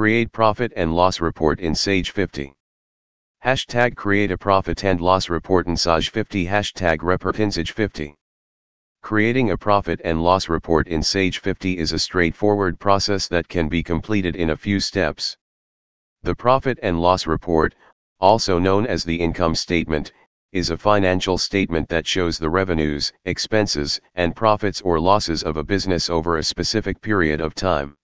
Create profit and loss report in Sage 50. Hashtag create a profit and loss report in Sage 50 Hashtag report in Sage 50. Creating a profit and loss report in Sage 50 is a straightforward process that can be completed in a few steps. The profit and loss report, also known as the income statement, is a financial statement that shows the revenues, expenses, and profits or losses of a business over a specific period of time.